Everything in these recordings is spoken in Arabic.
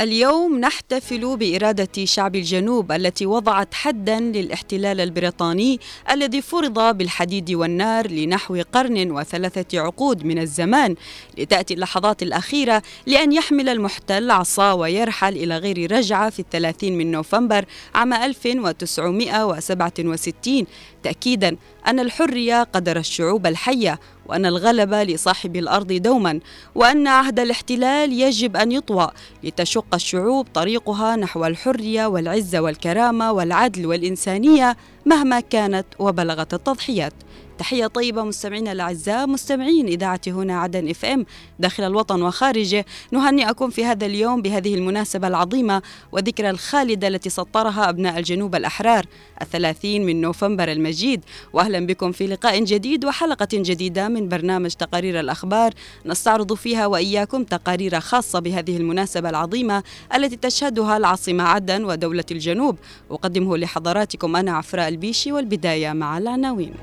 اليوم نحتفل بإرادة شعب الجنوب التي وضعت حدا للاحتلال البريطاني الذي فرض بالحديد والنار لنحو قرن وثلاثة عقود من الزمان لتأتي اللحظات الأخيرة لأن يحمل المحتل عصا ويرحل إلى غير رجعة في الثلاثين من نوفمبر عام 1967 تأكيدا أن الحرية قدر الشعوب الحية وأن الغلبة لصاحب الأرض دوما وأن عهد الاحتلال يجب أن يطوى لتشق الشعوب طريقها نحو الحرية والعزة والكرامة والعدل والإنسانية مهما كانت وبلغت التضحيات. تحية طيبة مستمعينا الأعزاء مستمعين إذاعة هنا عدن إف إم. داخل الوطن وخارجه نهنئكم في هذا اليوم بهذه المناسبة العظيمة وذكرى الخالدة التي سطرها أبناء الجنوب الأحرار الثلاثين من نوفمبر المجيد. وأهلا بكم في لقاء جديد وحلقة جديدة من برنامج تقارير الأخبار. نستعرض فيها وإياكم تقارير خاصة بهذه المناسبة العظيمة التي تشهدها العاصمة عدن ودولة الجنوب. أقدمه لحضراتكم أنا عفراء البيشي والبداية مع العناوين.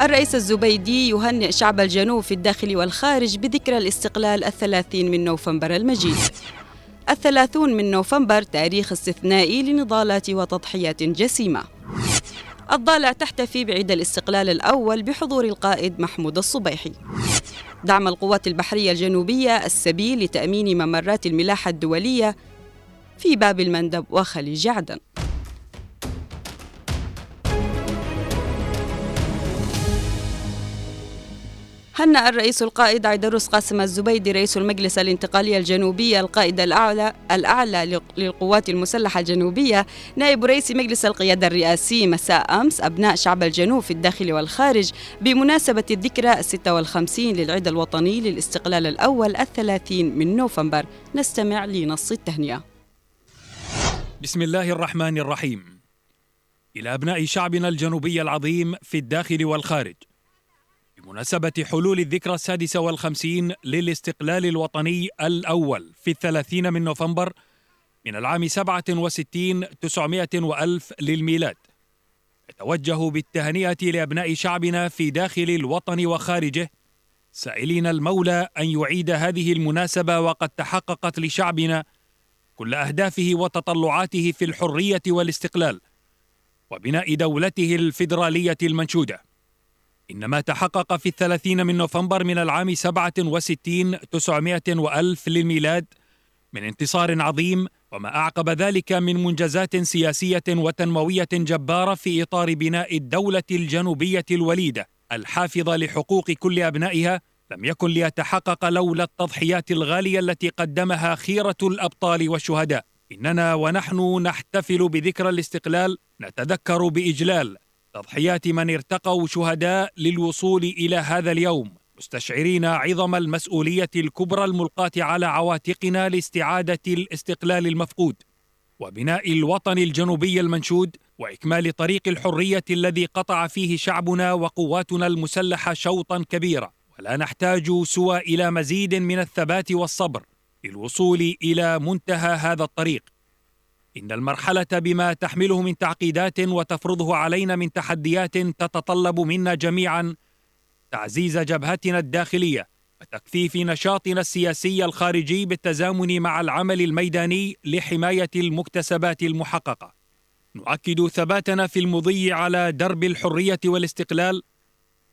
الرئيس الزبيدي يهنئ شعب الجنوب في الداخل والخارج بذكرى الاستقلال الثلاثين من نوفمبر المجيد. الثلاثون من نوفمبر تاريخ استثنائي لنضالات وتضحيات جسيمة. الضالع تحتفي بعيد الاستقلال الأول بحضور القائد محمود الصبيحي. دعم القوات البحرية الجنوبية السبيل لتأمين ممرات الملاحة الدولية في باب المندب وخليج عدن. هنأ الرئيس القائد عيدروس قاسم الزبيدي رئيس المجلس الانتقالي الجنوبي القائد الأعلى الأعلى للقوات المسلحة الجنوبية نائب رئيس مجلس القيادة الرئاسي مساء أمس أبناء شعب الجنوب في الداخل والخارج بمناسبة الذكرى الستة والخمسين للعيد الوطني للاستقلال الأول الثلاثين من نوفمبر. نستمع لنص التهنئة. بسم الله الرحمن الرحيم. إلى أبناء شعبنا الجنوبي العظيم في الداخل والخارج بمناسبة حلول الذكرى السادسة والخمسين للاستقلال الوطني الأول في الثلاثين من نوفمبر من العام سبعة وستين تسعمائة وألف للميلاد نتوجه بالتهنئة لأبناء شعبنا في داخل الوطن وخارجه سائلين المولى أن يعيد هذه المناسبة وقد تحققت لشعبنا كل أهدافه وتطلعاته في الحرية والاستقلال وبناء دولته الفيدرالية المنشودة. إن ما تحقق في الثلاثين من نوفمبر من العام سبعة وستين تسعمائة وألف للميلاد من انتصار عظيم وما أعقب ذلك من منجزات سياسية وتنموية جبارة في إطار بناء الدولة الجنوبية الوليدة الحافظة لحقوق كل أبنائها لم يكن ليتحقق لولا التضحيات الغالية التي قدمها خيرة الأبطال والشهداء. إننا ونحن نحتفل بذكرى الاستقلال نتذكر بإجلال تضحيات من ارتقوا شهداء للوصول إلى هذا اليوم مستشعرين عظم المسؤولية الكبرى الملقاة على عواتقنا لاستعادة الاستقلال المفقود وبناء الوطن الجنوبي المنشود وإكمال طريق الحرية الذي قطع فيه شعبنا وقواتنا المسلحة شوطا كبيرا. ولا نحتاج سوى إلى مزيد من الثبات والصبر للوصول إلى منتهى هذا الطريق. إن المرحلة بما تحمله من تعقيدات وتفرضه علينا من تحديات تتطلب منا جميعا تعزيز جبهتنا الداخلية وتكثيف نشاطنا السياسي الخارجي بالتزامن مع العمل الميداني لحماية المكتسبات المحققة. نؤكد ثباتنا في المضي على درب الحرية والاستقلال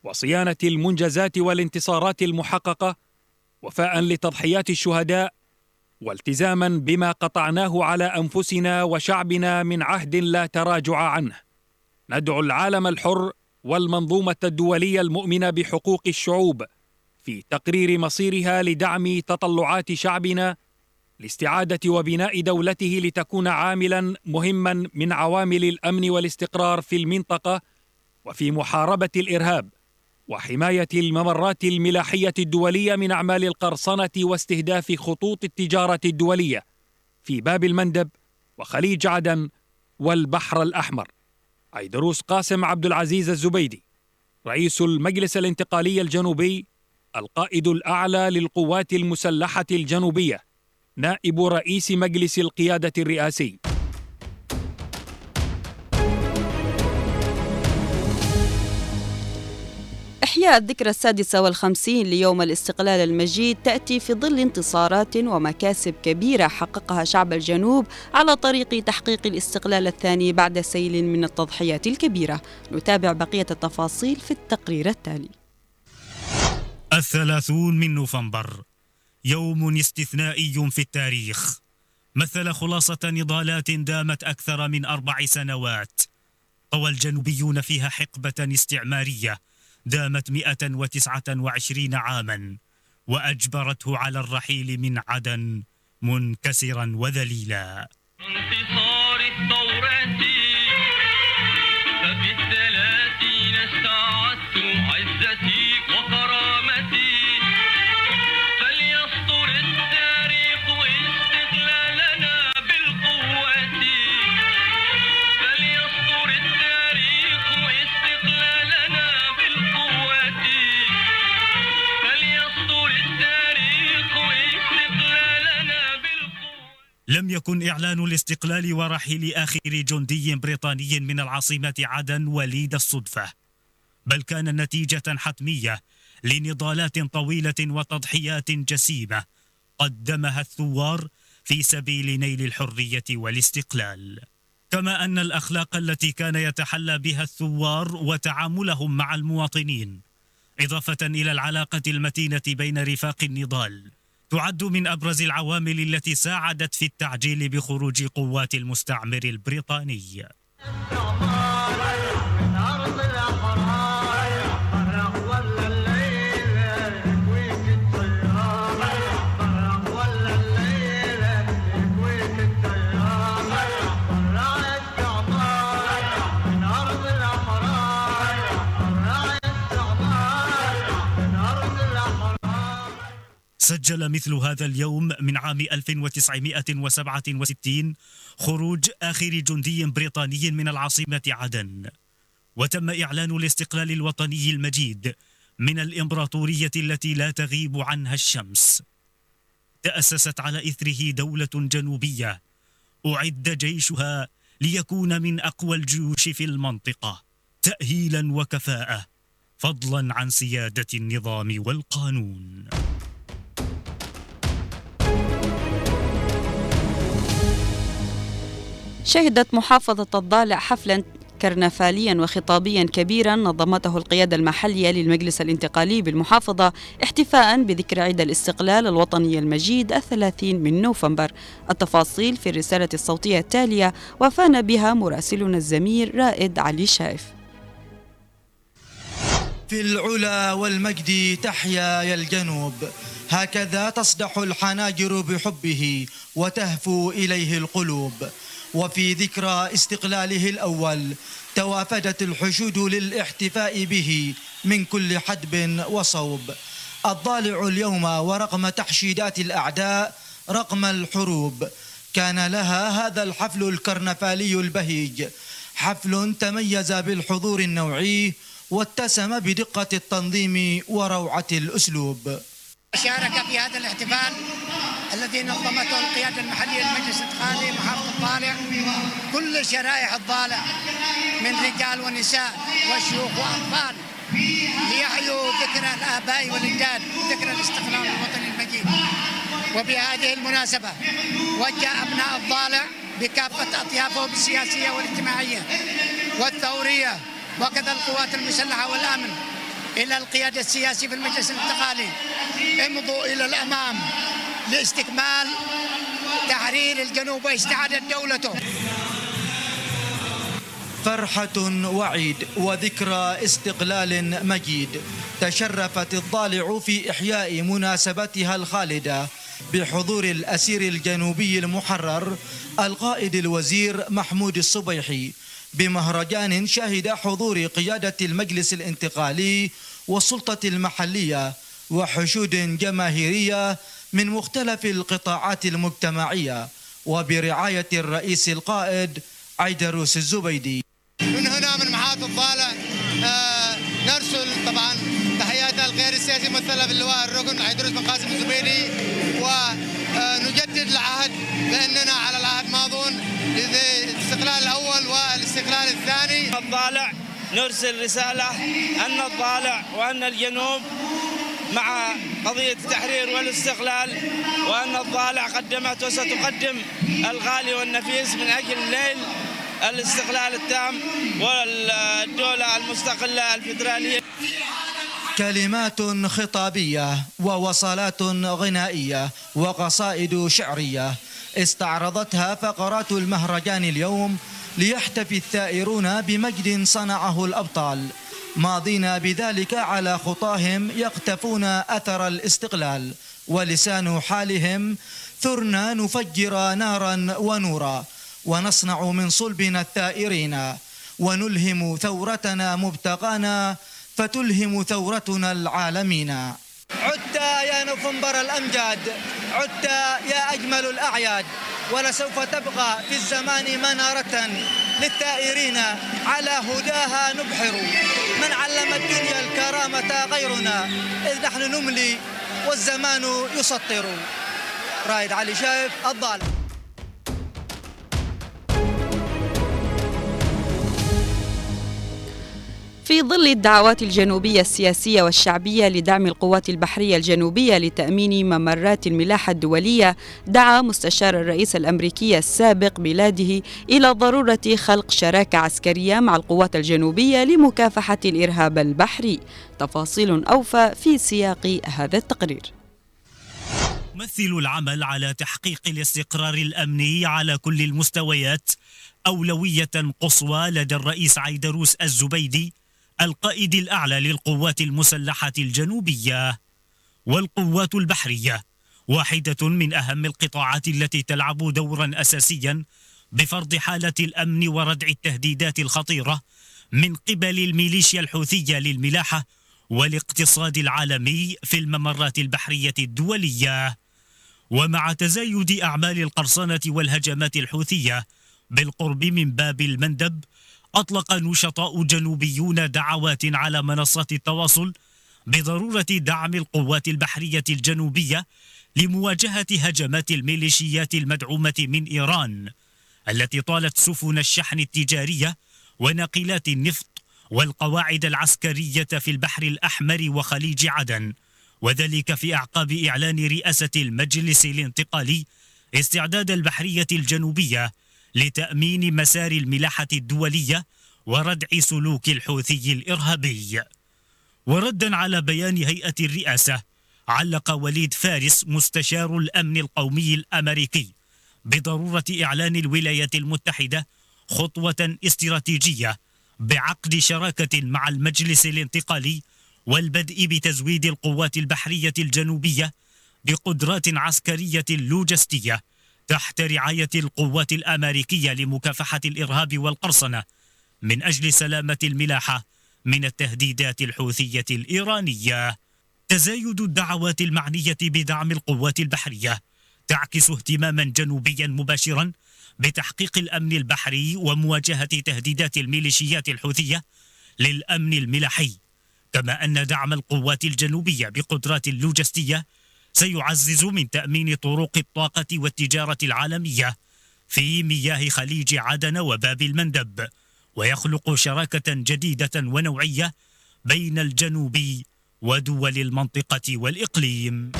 وصيانة المنجزات والانتصارات المحققة وفاء لتضحيات الشهداء والتزاما بما قطعناه على أنفسنا وشعبنا من عهد لا تراجع عنه. ندعو العالم الحر والمنظومة الدولية المؤمنة بحقوق الشعوب في تقرير مصيرها لدعم تطلعات شعبنا لاستعادة وبناء دولته لتكون عاملا مهما من عوامل الأمن والاستقرار في المنطقة وفي محاربة الإرهاب. وحماية الممرات الملاحية الدولية من أعمال القرصنة واستهداف خطوط التجارة الدولية في باب المندب وخليج عدن والبحر الأحمر. عيدروس قاسم عبد العزيز الزبيدي رئيس المجلس الانتقالي الجنوبي القائد الأعلى للقوات المسلحة الجنوبية نائب رئيس مجلس القيادة الرئاسي. أحياء الذكرى السادسة والخمسين ليوم الاستقلال المجيد تأتي في ظل انتصارات ومكاسب كبيرة حققها شعب الجنوب على طريق تحقيق الاستقلال الثاني بعد سيل من التضحيات الكبيرة. نتابع بقية التفاصيل في التقرير التالي. الثلاثون من نوفمبر يوم استثنائي في التاريخ. مثل خلاصة نضالات دامت أكثر من أربع سنوات. طوى الجنوبيون فيها حقبة استعمارية دامت 129 عاما وأجبرته على الرحيل من عدن منكسرا وذليلا. يكن إعلان الاستقلال ورحيل آخر جندي بريطاني من العاصمة عدن وليد الصدفة. بل كان نتيجة حتمية لنضالات طويلة وتضحيات جسيمة قدمها الثوار في سبيل نيل الحرية والاستقلال. كما أن الأخلاق التي كان يتحلى بها الثوار وتعاملهم مع المواطنين إضافة إلى العلاقة المتينة بين رفاق النضال تعد من أبرز العوامل التي ساعدت في التعجيل بخروج قوات المستعمر البريطاني. سجل مثل هذا اليوم من عام 1967 خروج آخر جندي بريطاني من العاصمة عدن. وتم إعلان الاستقلال الوطني المجيد من الإمبراطورية التي لا تغيب عنها الشمس. تأسست على إثره دولة جنوبية. أعد جيشها ليكون من أقوى الجيوش في المنطقة تأهيلا وكفاءة فضلا عن سيادة النظام والقانون. شهدت محافظة الضالع حفلا كرنفاليا وخطابيا كبيرا نظمته القيادة المحلية للمجلس الانتقالي بالمحافظة احتفاء بذكرى عيد الاستقلال الوطني المجيد الثلاثين من نوفمبر. التفاصيل في الرسالة الصوتية التالية وفان بها مراسلنا الزميل رائد علي شايف. في العلا والمجد تحيا يا الجنوب هكذا تصدح الحناجر بحبه وتهفو إليه القلوب. وفي ذكرى استقلاله الأول توافدت الحشود للاحتفاء به من كل حدب وصوب. الضالع اليوم ورغم تحشيدات الأعداء رغم الحروب كان لها هذا الحفل الكرنفالي البهيج. حفل تميز بالحضور النوعي واتسم بدقة التنظيم وروعة الأسلوب. شارك في هذا الاحتفال الذي نظمته القيادة المحلية للمجلس الانتقالي محافظة الضالع كل شرائح الضالع من رجال ونساء وشيوخ وأطفال. ليحيوا ذكرى الآباء والأجداد ذكرى الاستقلال الوطني المجيد. وبهذه المناسبة وجه أبناء الضالع بكافة أطيافهم السياسية والاجتماعية والثورية وكذا القوات المسلحة والأمن إلى القيادة السياسية في المجلس الانتقالي. امضوا إلى الأمام. لاستكمال تحرير الجنوب واستعادة دولته. فرحة وعيد وذكرى استقلال مجيد. تشرفت الضالع في إحياء مناسبتها الخالدة بحضور الأسير الجنوبي المحرر القائد الوزير محمود الصبيحي بمهرجان شهد حضور قيادة المجلس الانتقالي والسلطة المحلية وحشود جماهيرية من مختلف القطاعات المجتمعية وبرعاية الرئيس القائد عيدروس الزبيدي. من هنا من محافظ الضالع آه نرسل طبعا تحياتنا الغير السياسي مثلها باللواء الركن عيدروس بن قاسم الزبيدي ونجدد العهد باننا على العهد ماضون للاستقلال الأول والاستقلال الثاني. الضالع نرسل رسالة أن الضالع وأن الجنوب مع قضية التحرير والاستقلال وأن الضالع قدمت وستقدم الغالي والنفيس من أجل الليل الاستقلال التام والدولة المستقلة الفدرالية كلمات خطابية ووصلات غنائية وقصائد شعرية استعرضتها فقرات المهرجان اليوم ليحتفي الثائرون بمجد صنعه الأبطال. ماضين بذلك على خطاهم يقتفون أثر الاستقلال ولسان حالهم ثرنا نفجر نارا ونورا ونصنع من صلبنا الثائرين ونلهم ثورتنا مبتغانا فتلهم ثورتنا العالمين. عدت يا نوفمبر الأمجاد عدت يا أجمل الأعياد ولسوف تبقى في الزمان منارة. للثائرين على هداها نبحر. من علم الدنيا الكرامة غيرنا إذ نحن نملي والزمان يسطر. رايد علي شايف الظالم. في ظل الدعوات الجنوبية السياسية والشعبية لدعم القوات البحرية الجنوبية لتأمين ممرات الملاحة الدولية دعا مستشار الرئيس الأمريكي السابق بلاده إلى ضرورة خلق شراكة عسكرية مع القوات الجنوبية لمكافحة الإرهاب البحري. تفاصيل أوفى في سياق هذا التقرير. يمثل العمل على تحقيق الاستقرار الأمني على كل المستويات أولوية قصوى لدى الرئيس عيدروس الزبيدي القائد الأعلى للقوات المسلحة الجنوبية والقوات البحرية واحدة من أهم القطاعات التي تلعب دورا أساسيا بفرض حالة الأمن وردع التهديدات الخطيرة من قبل الميليشيا الحوثية للملاحة والاقتصاد العالمي في الممرات البحرية الدولية. ومع تزايد أعمال القرصنة والهجمات الحوثية بالقرب من باب المندب أطلق نشطاء جنوبيون دعوات على منصات التواصل بضرورة دعم القوات البحرية الجنوبية لمواجهة هجمات الميليشيات المدعومة من إيران التي طالت سفن الشحن التجارية وناقلات النفط والقواعد العسكرية في البحر الأحمر وخليج عدن وذلك في أعقاب إعلان رئاسة المجلس الانتقالي استعداد البحرية الجنوبية لتأمين مسار الملاحة الدولية وردع سلوك الحوثي الإرهابي. وردا على بيان هيئة الرئاسة علق وليد فارس مستشار الأمن القومي الأمريكي بضرورة إعلان الولايات المتحدة خطوة استراتيجية بعقد شراكة مع المجلس الانتقالي والبدء بتزويد القوات البحرية الجنوبية بقدرات عسكرية لوجستية. تحت رعاية القوات الأمريكية لمكافحة الإرهاب والقرصنة من أجل سلامة الملاحة من التهديدات الحوثية الإيرانية. تزايد الدعوات المعنية بدعم القوات البحرية تعكس اهتماما جنوبيا مباشرا بتحقيق الأمن البحري ومواجهة تهديدات الميليشيات الحوثية للأمن الملاحي كما أن دعم القوات الجنوبية بقدرات لوجستية سيعزز من تأمين طرق الطاقة والتجارة العالمية في مياه خليج عدن وباب المندب ويخلق شراكة جديدة ونوعية بين الجنوب ودول المنطقة والإقليم.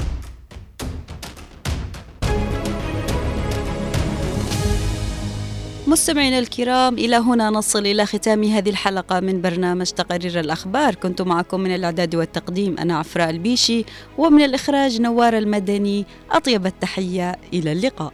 مستمعينا الكرام إلى هنا نصل إلى ختام هذه الحلقة من برنامج تقارير الأخبار. كنت معكم من الإعداد والتقديم أنا عفراء البيشي ومن الإخراج نوار المدني أطيب التحية إلى اللقاء.